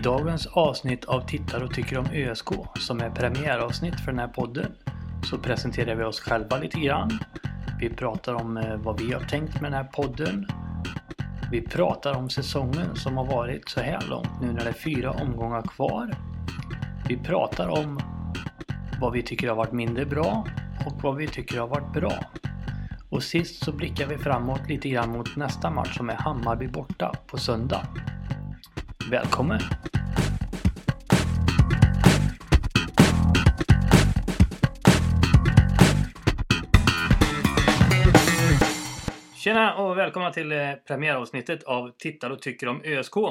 I dagens avsnitt av Tittar och tycker om ÖSK, som är premiäravsnitt för den här podden, så presenterar vi oss själva lite grann. Vi pratar om eh, vad vi har tänkt med den här podden. Vi pratar om säsongen som har varit så här långt nu när det är fyra omgångar kvar. Vi pratar om vad vi tycker har varit mindre bra och vad vi tycker har varit bra. Och sist så blickar vi framåt lite grann mot nästa match som är Hammarby borta på söndag. Välkommen! Tjena och välkomna till eh, premiäravsnittet av Tittar och tycker om ÖSK. Eh,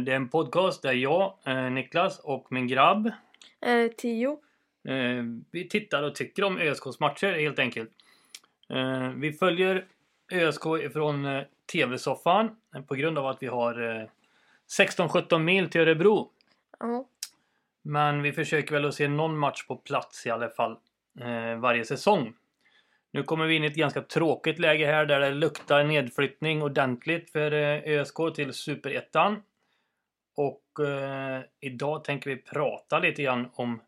Det är en podcast där jag, eh, Niklas och min grabb Eh, tio. Eh, vi tittar och tycker om ÖSKs matcher helt enkelt. Eh, vi följer ÖSK ifrån eh, TV-soffan eh, på grund av att vi har eh, 16-17 mil till Örebro. Ja. Men vi försöker väl att se någon match på plats i alla fall eh, varje säsong. Nu kommer vi in i ett ganska tråkigt läge här där det luktar nedflyttning ordentligt för eh, ÖSK till Superettan. Och eh, idag tänker vi prata lite grann om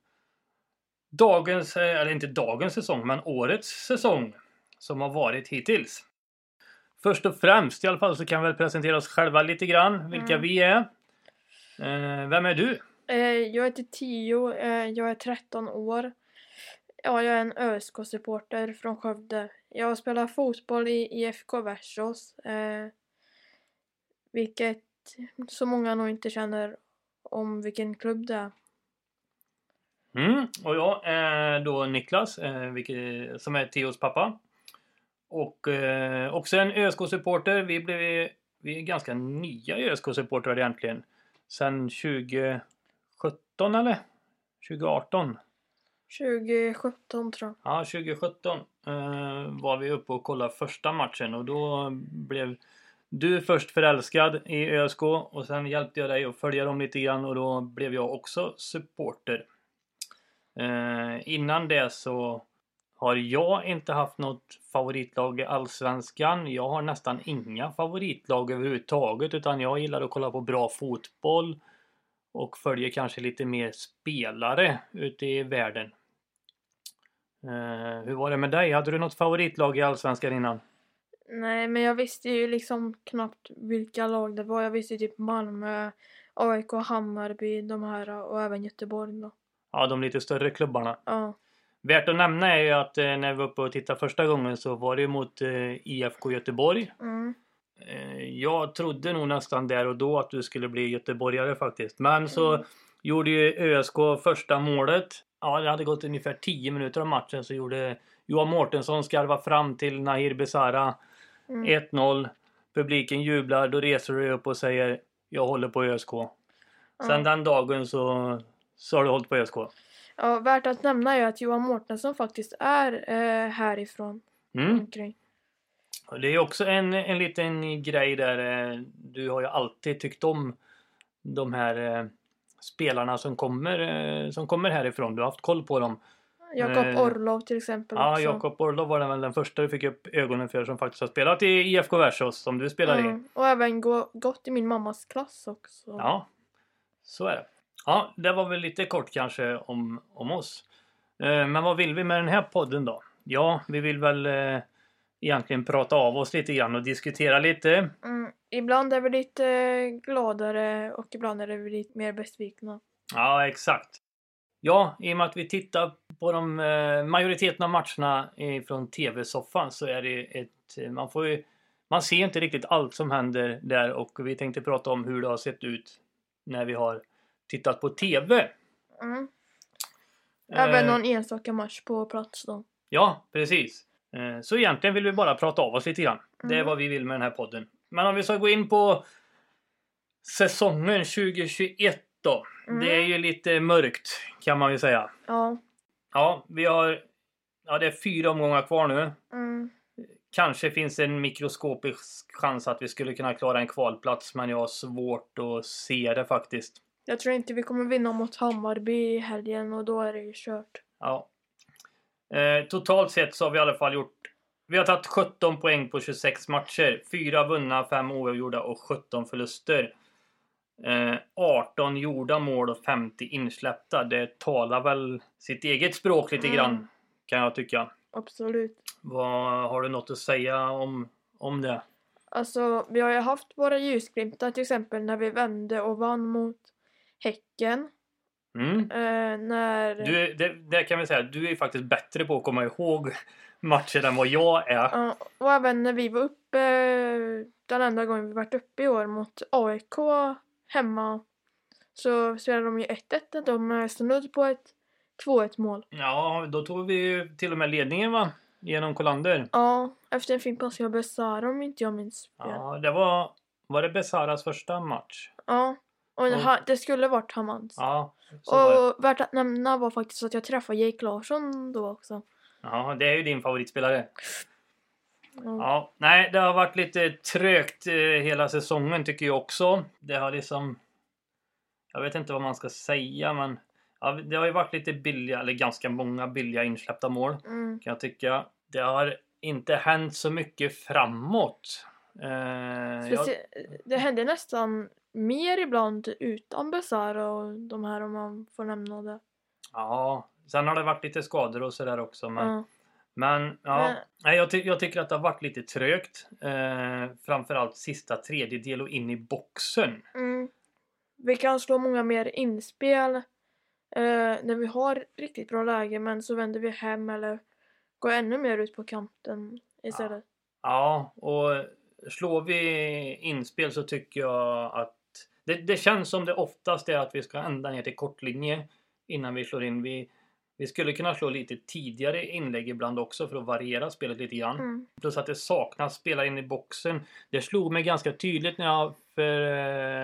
dagens, eh, eller inte dagens säsong, men årets säsong som har varit hittills. Först och främst i alla fall så kan vi väl presentera oss själva lite grann, vilka Mm. vi är. Eh, vem är du? Eh, jag heter Tio. Jag är 13 år. Ja, jag är en ÖSK-supporter från Skövde. Jag spelar fotboll i IFK Versos. Eh, vilket så många nog inte känner om vilken klubb det är. Mm, och jag är då Niklas, eh, vilket, som är Theos pappa. Och eh, också en ÖSK-supporter. Vi, blev, vi är ganska nya ÖSK-supportrar egentligen. Sen 2017 eller? 2018? 2017 tror jag. Ja, 2017 eh, var vi uppe och kollade första matchen och då blev du först förälskad i ÖSK och sen hjälpte jag dig att följa dem lite grann och då blev jag också supporter. Eh, innan det så har jag inte haft något favoritlag i Allsvenskan. Jag har nästan inga favoritlag överhuvudtaget utan jag gillar att kolla på bra fotboll och följer kanske lite mer spelare ute i världen. Eh, hur var det med dig? Hade du något favoritlag i Allsvenskan innan? Nej, men jag visste ju liksom knappt vilka lag det var. Jag visste typ Malmö, AIK, Hammarby, de här och även Göteborg då. Ja, de lite större klubbarna. Ja. Värt att nämna är ju att eh, när vi var uppe och tittade första gången så var det ju mot eh, IFK Göteborg. Mm. Jag trodde nog nästan där och då att du skulle bli göteborgare faktiskt. Men så Mm. Gjorde ju ÖSK första målet. Ja, det hade gått ungefär 10 minuter av matchen så gjorde Johan Mårtensson skarva fram till Nahir Besara. Mm. 1-0. Publiken jublar. Då reser du upp och säger Jag håller på ÖSK. Sen Ja. den dagen så, så har du hållit på ÖSK. Ja, värt att nämna är att Johan Mårtensson faktiskt är eh, härifrån. Mm. Omkring. Det är också en, en liten grej där. eh, Du har ju alltid tyckt om de här eh, spelarna som kommer, eh, som kommer härifrån. Du har haft koll på dem. Jakob Eh, Orlov till exempel Ja, också. Jakob Orlov var den väl den första du fick upp ögonen för som faktiskt har spelat i IFK Versos som du spelar i. Mm. Och även gå, gått i min mammas klass också. Ja, så är det. Ja, det var väl lite kort kanske om, om oss. Eh, men vad vill vi med den här podden då? Ja, vi vill väl egentligen prata av oss lite grann och diskutera lite. Mm. Ibland är vi lite eh, gladare och ibland är vi lite mer besvikna. Ja, exakt. Ja, i och med att vi tittar på de eh, majoriteten av matcherna från TV-soffan så är det ett... Man får ju... Man ser inte riktigt allt som händer där och vi tänkte prata om hur det har sett ut när vi har tittat på TV. Mm. Även Eh, någon enstaka match på plats då. Ja, precis. Eh, Så egentligen vill vi bara prata av oss lite grann. Det är Mm. vad vi vill med den här podden. Men om vi ska gå in på säsongen 2021 då. Mm. Det är ju lite mörkt kan man ju säga. Ja. Ja, vi har... Ja, det är fyra omgångar kvar nu. Mm. Kanske finns en mikroskopisk chans att vi skulle kunna klara en kvalplats, men jag har svårt att se det faktiskt. Jag tror inte vi kommer vinna mot Hammarby i helgen och då är det ju kört. Ja. Eh, totalt sett så har vi i alla fall gjort... Vi har tagit 17 poäng på 26 matcher. 4 vunna, 5 oavgjorda och 17 förluster. Eh, 18 gjorda mål och 50 insläppta. Det talar väl sitt eget språk lite Mm. grann. Kan jag tycka. Absolut. Vad, har du något att säga om, om det? Alltså, vi har ju haft våra ljusglimtar till exempel när vi vände och vann mot Häcken. Mm? Eh, när... Du, är- det, det kan vi säga, du är faktiskt bättre på att komma ihåg matcher än vad jag är. Ja, och även när vi var uppe, den enda gången vi varit uppe i år mot AIK hemma så spelade de ju 1-1. De snudd på ett 2-1 mål. Ja, då tog vi ju till och med ledningen va? Genom Kolander. Ja, efter en fin passning av Besara om inte jag minns fel. Ja. Ja, det var... Var det Besaras första match? Och Mm. ha, det skulle varit Hamans. Ja, så var det. och värt att nämna var faktiskt att jag träffade Jake Larsson då också. Ja, det är ju din favoritspelare. Ja. Ja, nej, det har varit lite trögt eh, hela säsongen tycker jag också. Det har liksom... Jag vet inte vad man ska säga, men... Ja, det har ju varit lite billiga, eller ganska många billiga insläppta mål. Mm. kan jag tycka. Det har inte hänt så mycket framåt. Eh, jag, Specie- Det hände nästan mer ibland utan Besara och de här om man får nämna det. ja, sen har det varit lite skador och sådär också. Men, Ja. men ja, nej, jag, ty- jag tycker att det har varit lite trögt. Eh, framförallt sista tredjedel och in i boxen. Mm. Vi kan slå många mer inspel eh, när vi har riktigt bra läge men så vänder vi hem eller går ännu mer ut på kanten istället. Ja, och slår vi inspel så tycker jag att det, det känns som det oftast är att vi ska ända ner till kortlinje innan vi slår in. Vi, vi skulle kunna slå lite tidigare inlägg ibland också för att variera spelet lite grann. Mm. Plus att det saknas spelare in i boxen. Det slog mig ganska tydligt när jag för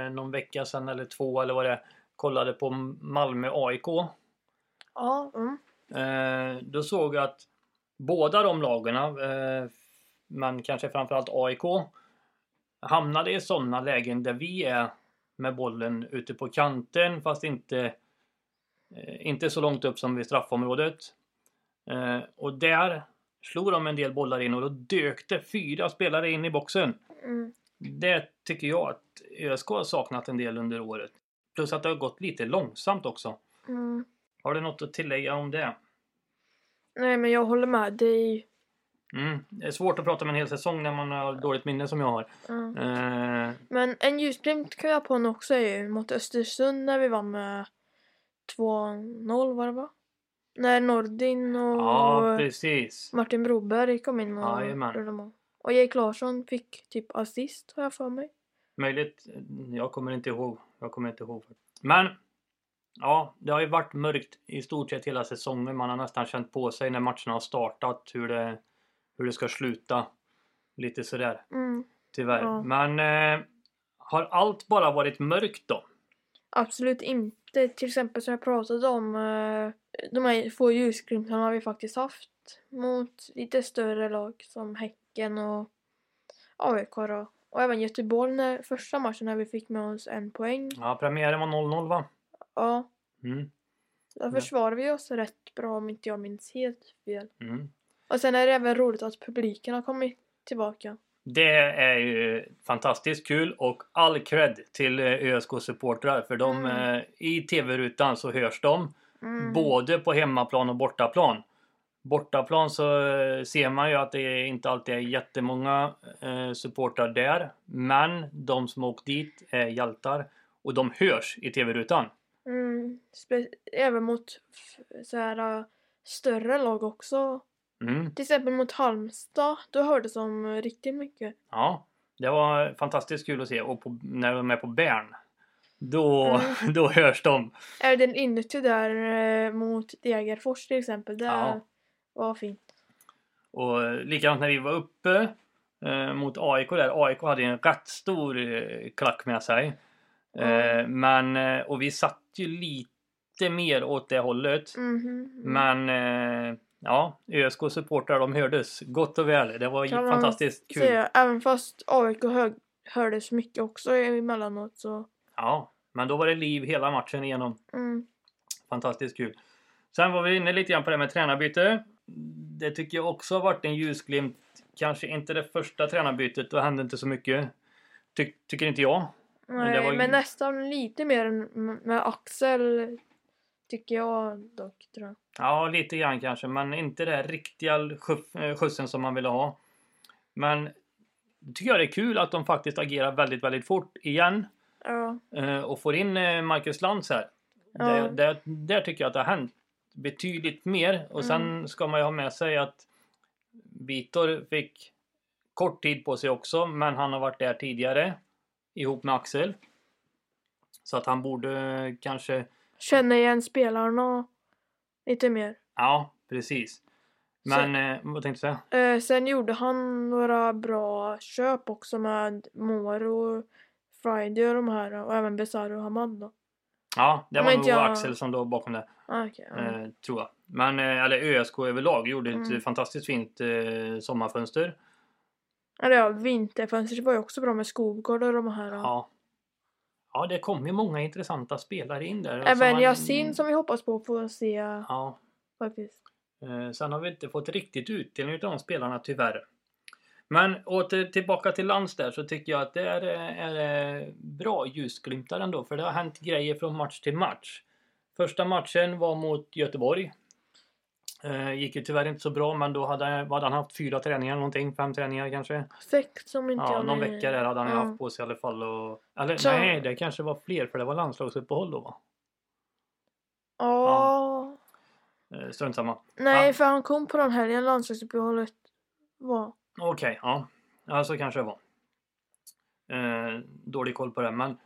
eh, någon vecka sedan eller två eller vad det är, kollade på Malmö AIK. Ja, mm. Eh, då såg jag att båda de lagen, eh, men kanske framförallt AIK, hamnade i sådana lägen där vi är med bollen ute på kanten fast inte, eh, inte så långt upp som vid straffområdet. Eh, och där slog de en del bollar in och då dök det fyra spelare in i boxen. Mm. Det tycker jag att ÖSK har saknat en del under året. Plus att det har gått lite långsamt också. Mm. Har du något att tillägga om det? Nej men jag håller med dig. Mm. Det är svårt att prata om en hel säsong när man har dåligt minne som jag har. Mm. Eh, Men en ljusglimt kan jag på nu också är ju mot Östersund när vi vann med 2-0 var det va? När Nordin och ja, precis. Martin Broberg kom in och gjorde mål. Och Jake Larsson fick typ assist har jag för mig. Möjligt. Jag kommer inte ihåg. Jag kommer inte ihåg. Men ja, det har ju varit mörkt i stort sett hela säsongen. Man har nästan känt på sig när matcherna har startat hur det, hur det ska sluta. Lite sådär, Mm. tyvärr. Ja. Men eh, har allt bara varit mörkt då? Absolut inte. Till exempel som jag pratade om. eh, De här få ljusglimtarna har vi faktiskt haft mot lite större lag som Häcken och AIK då. Och även Göteborg när, första matchen när vi fick med oss en poäng. Ja, premiären var 0-0 va? Ja, Mm. där Ja. försvarar vi oss rätt bra om inte jag minns helt fel. Mm. Och sen är det även roligt att publiken har kommit tillbaka. Det är ju fantastiskt kul och all cred till eh, ÖSK-supportrar för de Mm. eh, i TV-rutan så hörs de Mm. både på hemmaplan och bortaplan. Bortaplan så eh, ser man ju att det inte alltid är jättemånga supportrar där. Men de som åkt dit är hjältar och de hörs i TV-rutan. Mm. Även mot så här, större lag också. Mm. Till exempel mot Halmstad, då hördes de eh, riktigt mycket. Ja, det var fantastiskt kul att se och på, när de är på Bern då, Mm. då hörs de. Är den inuti där eh, mot Degerfors till exempel, det Ja. var fint. Och likadant när vi var uppe eh, mot AIK där. AIK hade en rätt stor eh, klack med sig. Eh, Mm. men, eh, och vi satt ju lite mer åt det hållet. Mhm. Men eh, ja, ÖSK supportrar de hördes gott och väl. Det var Kan fantastiskt kul. Säga, även fast AIK hö- hördes mycket också emellanåt så. Ja, men då var det liv hela matchen igenom. Mm. Fantastiskt kul. Sen var vi inne lite grann på det med tränarbyte. Det tycker jag också har varit en ljusglimt. Kanske inte det första tränarbytet, då hände inte så mycket. Ty- tycker inte jag. Nej, var ju- men nästan lite mer än med Axel tycker jag dock tror jag. Ja, lite grann kanske, men inte den riktiga eh, skjutsen som man ville ha. Men tycker jag det är kul att de faktiskt agerar väldigt, väldigt fort igen Ja. eh, och får in eh, Marcus Lantz här. Ja. Det, det, där tycker jag att det har hänt betydligt mer och sen Mm. ska man ju ha med sig att Vitor fick kort tid på sig också, men han har varit där tidigare ihop med Axel. Så att han borde kanske Känner igen spelarna lite mer. Ja, precis. Men eh, vad tänkte du säga? Eh, sen gjorde han några bra köp också med Moro, Friday och de här och även Besaro och Hamad då. Ja, det var nog jag- Axel som låg bakom det, Ah, okej, ja. eh, tror jag. Men, eh, eller ÖSK överlag gjorde ett Mm. fantastiskt fint eh, sommarfönster. Eller ja, vinterfönstret var ju också bra med Skogård och de här. Ja. Ja, det kom ju många intressanta spelare in där. Även man- Yasin som vi hoppas på får se Ja. faktiskt. Eh, sen har vi inte fått riktigt utdelning av de spelarna tyvärr. Men åter tillbaka till lands där så tycker jag att det är, är eh, bra ljusglimtar ändå. För det har hänt grejer från match till match. Första matchen var mot Göteborg. Eh, gick ju tyvärr inte så bra men då hade, hade han haft fyra träningar någonting, fem träningar kanske. Sex som inte Ja, jag någon vecka där hade han Ja. haft på sig i alla fall. Och, eller Så- nej, det kanske var fler för det var landslagsuppehåll då va? Ja. Eh, strunt samma. Nej, Ja. för han kom på den helgen landslagsuppehållet var. Okej, ja. Ja, så kanske det var. Eh, dålig koll på det, men...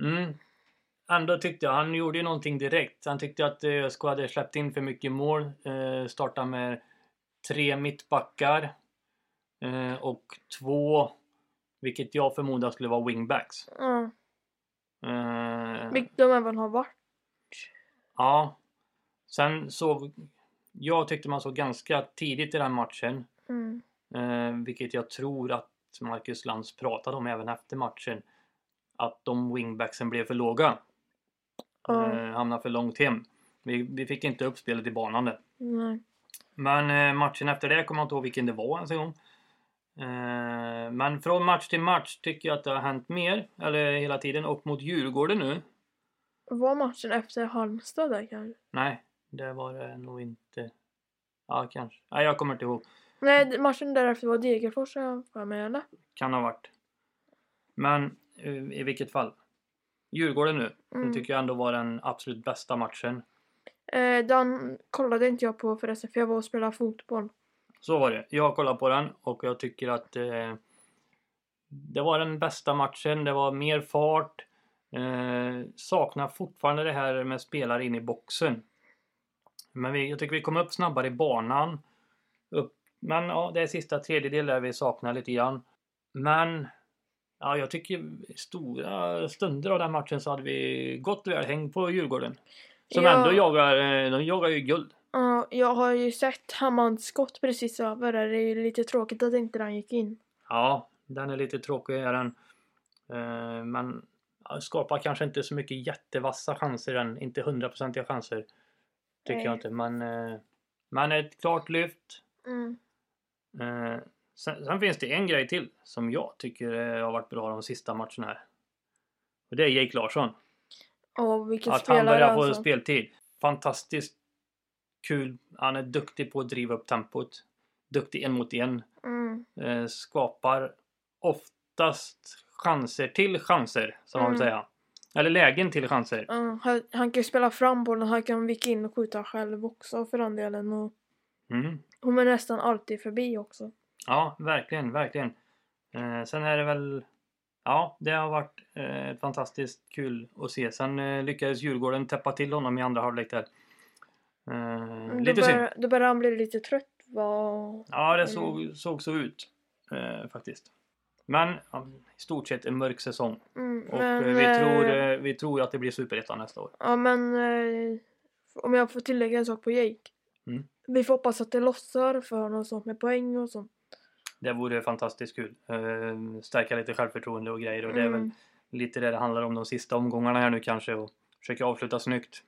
Mm. Ändå tyckte jag, han gjorde ju någonting direkt. Han tyckte att eh, ÖSK hade släppt in för mycket mål. Eh, starta med tre mittbackar. Eh, och två, vilket jag förmodar skulle vara wingbacks. Eh, Vilket de även har varit. ja. Sen såg... Jag tyckte man såg ganska tidigt i den matchen Mm. Eh, vilket jag tror att Marcus Lantz pratade om även efter matchen. Att de wingbacksen blev för låga. Eh, hamnade för långt hem. Vi, vi fick inte upp spelet i banan där. Nej. Men eh, matchen efter det kommer jag inte ihåg vilken det var ens en gång. Eh, men från match till match tycker jag att det har hänt mer. Eller hela tiden. Och mot Djurgården nu. Var matchen efter Halmstad där kanske? Nej, det var det nog inte. Ja, kanske. Nej, jag kommer inte ihåg. Nej, matchen därefter var Degerfors har jag för mig eller? Kan ha varit. Men i vilket fall. Djurgården nu. Mm. Det tycker jag ändå var den absolut bästa matchen. Eh, den kollade inte jag på förresten för jag var och spelade fotboll. Så var det. Jag kollat på den och jag tycker att eh, det var den bästa matchen. Det var mer fart. Eh, saknar fortfarande det här med spelare in i boxen. Men vi, jag tycker vi kom upp snabbare i banan. Upp, men ja, det är sista tredjedel där vi saknar lite grann. Men ja, jag tycker stora stunder av den matchen så hade vi gott väl häng på Djurgården. Som Ja. ändå jagar, eh, de jagar ju guld. Ja, jag har ju sett Hammads skott precis över. Det är ju lite tråkigt att inte den gick in. Ja, den är lite tråkig är den. Eh, men skapar kanske inte så mycket jättevassa chanser än. Inte hundraprocentiga chanser. Tycker Nej. jag inte. Men, eh, men ett klart lyft. Mm. Sen, sen finns det en grej till som jag tycker eh, har varit bra de sista matcherna här. Och det är Jake Larsson. Och vilken Att han spelare börjar få alltså. speltid. Fantastiskt kul. Han är duktig på att driva upp tempot. Duktig en mot en. Mm. eh, skapar oftast chanser till chanser, som man vill Mm. säga. Eller lägen till chanser. Ja, han, han kan spela fram bollen, han kan vika in och skjuta själv också för den delen. Och Mm. hon är nästan alltid förbi också. Ja, verkligen, verkligen. Eh, sen är det väl... Ja, det har varit eh, fantastiskt kul att se. Sen eh, lyckades Djurgården täppa till honom i andra halvlek där. Eh, lite synd. börjar, då börjar han bli lite trött. Vad... Ja, det Mm. såg, såg så ut. Eh, faktiskt. Men ja, i stort sett en mörk säsong. Mm, Och men, eh, vi, eh, tror, vi tror att det blir superettan nästa år. Ja men om jag får tillägga en sak på Jake. Mm. Vi får hoppas att det lossar för honom sånt med poäng och sånt. Det vore fantastiskt kul. Eh, stärka lite självförtroende och grejer. Och det är väl Mm. lite det det handlar om de sista omgångarna här nu kanske. Och försöka avsluta snyggt.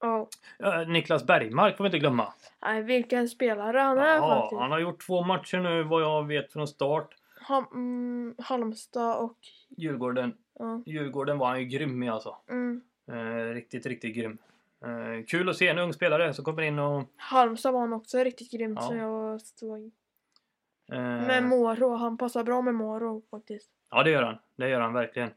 Ja. Eh, Niklas Bergmark får vi inte glömma. Nej, vilken spelare han är Ja, faktiskt. han har gjort två matcher nu vad jag vet från start. Ham- mm, Halmstad och Djurgården. Ja. Djurgården var han ju grym i alltså. Mm. Eh, riktigt, riktigt grym. Eh, kul att se en ung spelare som kommer in och... Halmstad var han också riktigt grymt Ja. som jag såg. Eh, Med Moro, han passar bra med Moro faktiskt. ja, det gör han. Det gör han verkligen.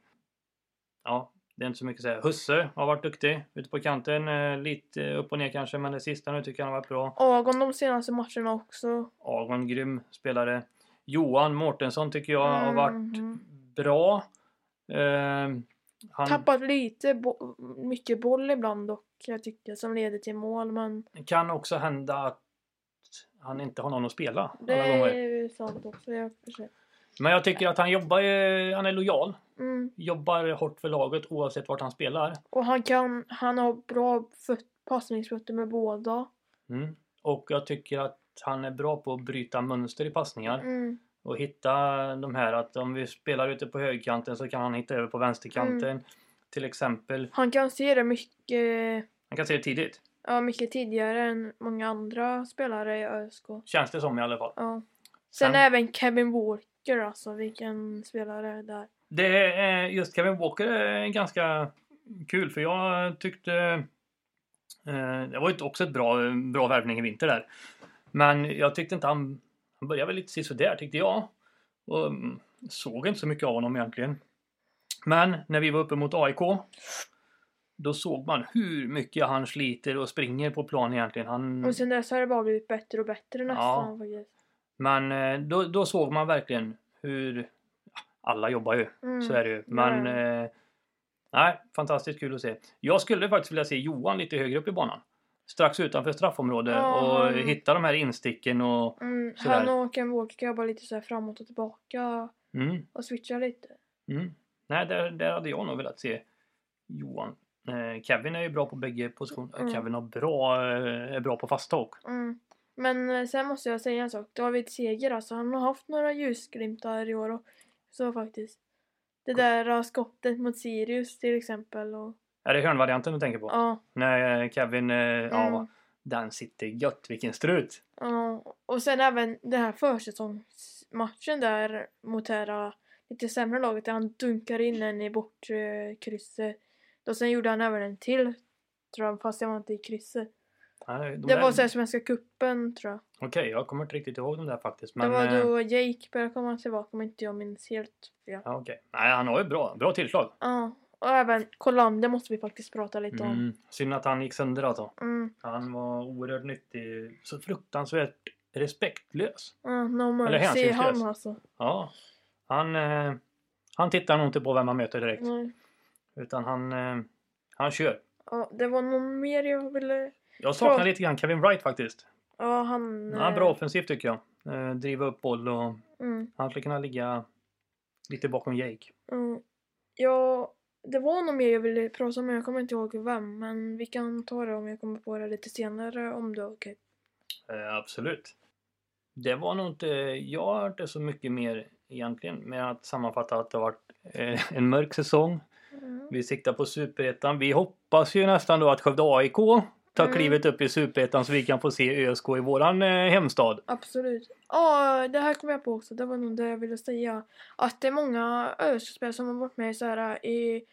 Ja, det är inte så mycket att säga. Husse har varit duktig ute på kanten. Eh, lite upp och ner kanske, men det sista nu tycker jag han har varit bra. Agon de senaste matcherna också. Agon, grym spelare. Johan Mårtensson tycker jag har varit Mhm. bra. Eh, han Tappat lite, bo- mycket boll ibland dock, jag tycker, som leder till mål. Men kan också hända att han inte har någon att spela det är ju sant också. Jag. Men jag tycker att han jobbar, han är lojal. Mm. Jobbar hårt för laget oavsett vart han spelar. Och han kan, han har bra föt- passningsfötter med båda. Mm. Och jag tycker att han är bra på att bryta mönster i passningar. Mm. Och hitta de här att om vi spelar ute på högerkanten så kan han hitta över på vänsterkanten. Mm. Till exempel. Han kan se det mycket, Han kan se det tidigt. Ja, mycket tidigare än många andra spelare i ÖSK. Känns det som i alla fall. Ja. Sen, Sen- även Kevin Walker alltså, vilken spelare där. Det är just Kevin Walker är ganska kul för jag tyckte eh, det var ju också ett bra, bra värvning i vinter där. Men jag tyckte inte han, han började väl lite sisådär tyckte jag. Och mm, såg inte så mycket av honom egentligen. Men när vi var uppe mot AIK då såg man hur mycket han sliter och springer på plan egentligen. Han, Och sen dess har det bara blivit bättre och bättre nästan faktiskt. men eh, då, då såg man verkligen hur ja, alla jobbar ju. Mm. Så är det ju. Men Ja. eh, nej, fantastiskt kul att se. Jag skulle faktiskt vilja se Johan lite högre upp i banan. Strax utanför straffområdet Ja, och han- hitta de här insticken och Mm, Sådär. han och Ken Walker jobba lite så här framåt och tillbaka mm, och switcha lite. mm. Nej, där, där hade jag nog velat se Johan. Eh, Kevin är ju bra på bägge positioner. Mm. Kevin har bra, eh, är bra på fasta också. Mm. Men eh, sen måste jag säga en sak. David Seger alltså, han har haft några ljusglimtar i år och så faktiskt. Det där skottet mot Sirius till exempel och Är det hörnvarianten du tänker på? ja. När Kevin, ja, Mm. den sitter gött. Vilken strut! ja. Och sen även den här försäsongsmatchen där mot det här lite sämre laget där han dunkar in en i bortkrysset. Och sen gjorde han även en till tror jag, fast det var inte i krysset. Nej, de Det där- var så här Svenska cupen tror jag. Okej, jag kommer inte riktigt ihåg de där faktiskt. Men, det var eh, då Jake började komma tillbaka om inte jag minns helt fel. Ja, okej. Nej, han har ju bra, bra tillslag. Ja, och även Kolander måste vi faktiskt prata lite om. Mm. Synd att han gick sönder alltså. Mm. Han var oerhört nyttig. Så fruktansvärt respektlös. Ja, no Eller mercy han alltså. Ja. Han, eh, han tittar nog inte på vem han möter direkt. Nej. Utan han, eh, han kör. Ja, det var nog mer jag ville... Jag saknar Bra. lite grann Kevin Wright faktiskt. Ja, han... Han är eh, bra offensivt tycker jag. Eh, driva upp boll och Mm, han skulle kunna ligga lite bakom Jake. mm. Ja, det var nog mer jag ville prata om, jag kommer inte ihåg vem. Men vi kan ta det om jag kommer på det lite senare om det är okej. Eh, absolut. Det var nog inte, jag har inte så mycket mer egentligen med att sammanfatta att det har varit eh, en mörk säsong. Mm. Vi siktar på Superettan. Vi hoppas ju nästan då att Skövde AIK tar Mm. klivet upp i Superettan så vi kan få se ÖSK i våran eh, hemstad. Absolut. Ja, det här kom jag på också. Det var nog det jag ville säga. Att det är många ÖSK-spelare som har varit med så här i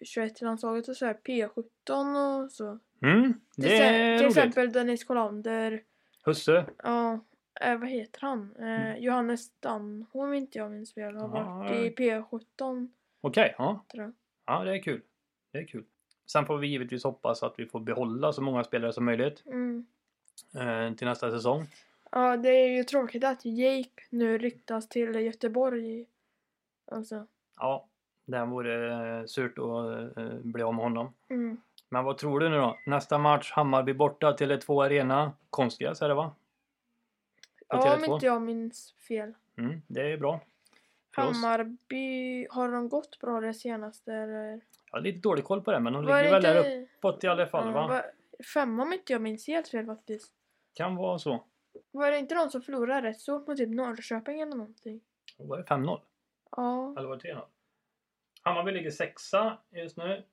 U21-landslaget och så här P17 och så. Mm, Till, det se- är till exempel Dennis Kolander. Husse. Ja, eh, vad heter han? Eh, Johannes Stanholm inte jag minns fel. Har Mm. Ja, varit i P17 Okej, ja. tror jag. ja. det är kul. Det är kul. Sen får vi givetvis hoppas att vi får behålla så många spelare som möjligt Mm. eh, till nästa säsong. Ja, det är ju tråkigt att Jake nu ryktas till Göteborg. Alltså. Ja, det vore eh, surt att eh, bli av med honom. Mm. Men vad tror du nu då? Nästa match Hammarby borta till Tele2 Arena. Konstgräs är det va? På Ja, om Tele2. inte jag minns fel. Mm, det är bra. Hammarby, har de gått bra det senaste eller? Jag har lite dålig koll på det men de Var ligger väl där uppåt i alla fall Ja, va? var- Femma om inte jag minns helt fel faktiskt. Kan vara så. Var det inte någon som förlorade rätt stort mot typ Norrköping eller någonting? Var det 5-0? Ja. Eller var det 3-0? Hammarby ligger sexa just nu.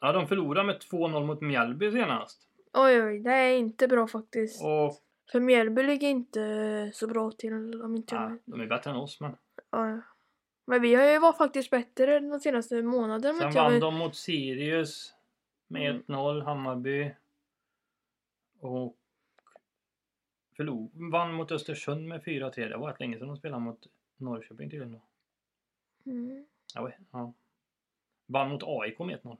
Ja, de förlorade med 2-0 mot Mjällby senast. Oj oj, det är inte bra faktiskt. Och För Mjällby ligger inte så bra till om inte jag ja, minns. de är bättre än oss men. Ja. Men vi har ju varit faktiskt bättre de senaste månaderna. Sen vann de mot Sirius med Mm. 1-0, Hammarby. Och förlor, vann mot Östersund med 4-3. Det var rätt länge sedan de spelade mot Norrköping tydligen. Mm. Ja, ja. Vann mot AIK med 1-0.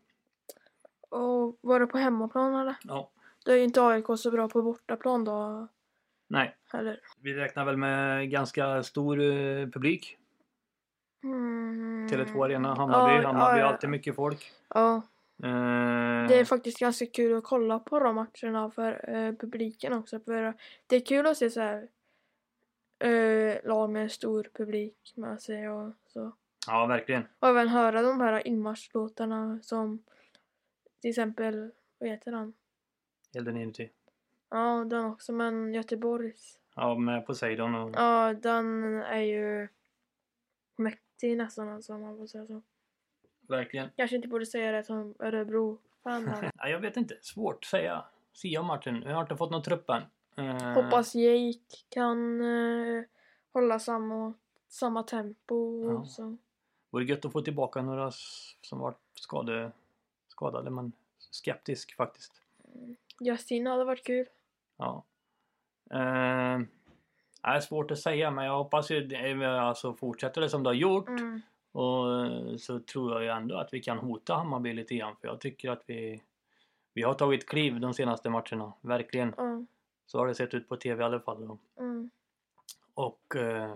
Och var det på hemmaplan eller? Ja. Då är ju inte AIK så bra på bortaplan då Nej, heller. vi räknar väl med ganska stor eh, publik. Mm. Tele2 Arena, Hammarby. Ja, Hammarby ja, ja. alltid mycket folk. Ja, Eh, det är faktiskt ganska kul att kolla på de matcherna för eh, publiken också. För det är kul att se så här eh, lag med stor publik med sig och så. Ja, verkligen. Och även höra de här inmarschlåtarna som till exempel, vad heter han? Elden inuti. Ja, den också, men Göteborgs. Ja, med Poseidon och... Ja, den är ju mäktig nästan alltså, om man får säga så. Verkligen. Kanske inte borde säga det som Örebro-fan. men Ja, jag vet inte. Svårt att säga. Sia om matchen. Jag har inte fått någon trupp än. Eh, Hoppas Jake kan eh, hålla samma, samma tempo. Ja. och Så. Vore gött att få tillbaka några som varit skade, skadade men skeptisk faktiskt. Justin hade varit kul. Ja. Eh, det är svårt att säga men jag hoppas ju det- alltså fortsätter det som det har gjort Mm. och eh, så tror jag ju ändå att vi kan hota Hammarby lite grann för jag tycker att vi vi har tagit kliv de senaste matcherna, verkligen. Ja. Så har det sett ut på TV i alla fall. Mm. Och eh,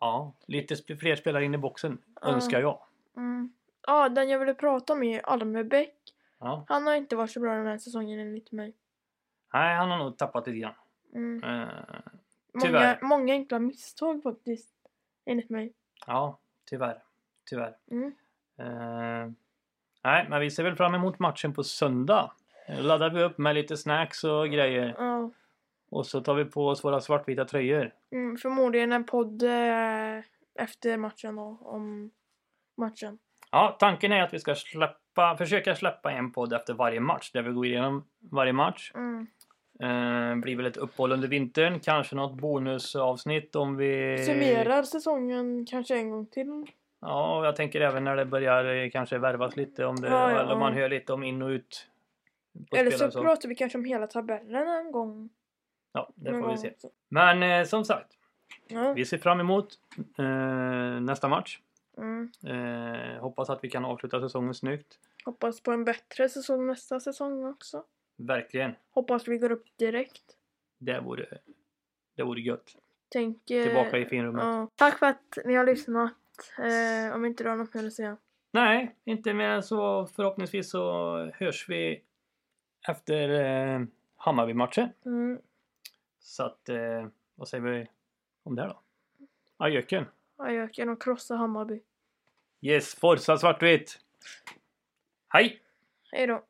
ja, lite fler spelare in i boxen önskar jag. Mm. Ja, den jag ville prata om är Almebäck. Ja. Han har inte varit så bra den här säsongen enligt mig. Nej, han har nog tappat lite grann. Mm. Eh, Många, många enkla misstag faktiskt. Enligt mig. ja, tyvärr. Tyvärr. Mm. Eh, nej, men vi ser väl fram emot matchen på söndag. Eh, Laddar vi upp med lite snacks och grejer. Ja. Och så tar vi på oss våra svartvita tröjor. Mm, förmodligen en podd eh, efter matchen då, om matchen. Ja, tanken är att vi ska släppa, försöka släppa en podd efter varje match. Där vi går igenom varje match. Mm. Eh, blir väl ett uppehåll under vintern. Kanske något bonusavsnitt om vi... Summerar säsongen kanske en gång till. Ja, jag tänker även när det börjar eh, kanske värvas lite. Om det, Ja, ja, eller om man hör lite om in och ut. Eller så och pratar vi kanske om hela tabellen en gång. Ja, det får vi se. Så- Men eh, som sagt, Ja. vi ser fram emot eh, nästa match. Mm. Eh, hoppas att vi kan avsluta säsongen snyggt. Hoppas på en bättre säsong nästa säsong också. Verkligen. Hoppas vi går upp direkt. Det vore, det vore gött. Tänk, Tillbaka i finrummet. ja. Tack för att ni har lyssnat. Eh, om inte du har något mer att säga. Nej, inte mer än så. Förhoppningsvis så hörs vi efter eh, Hammarby-matchen. Mm. Så att, eh, vad säger vi om det här då? Adjöken. Jag kan nog krossa Hammarby. Yes, Forza Svartvitt! Hej! Hej då.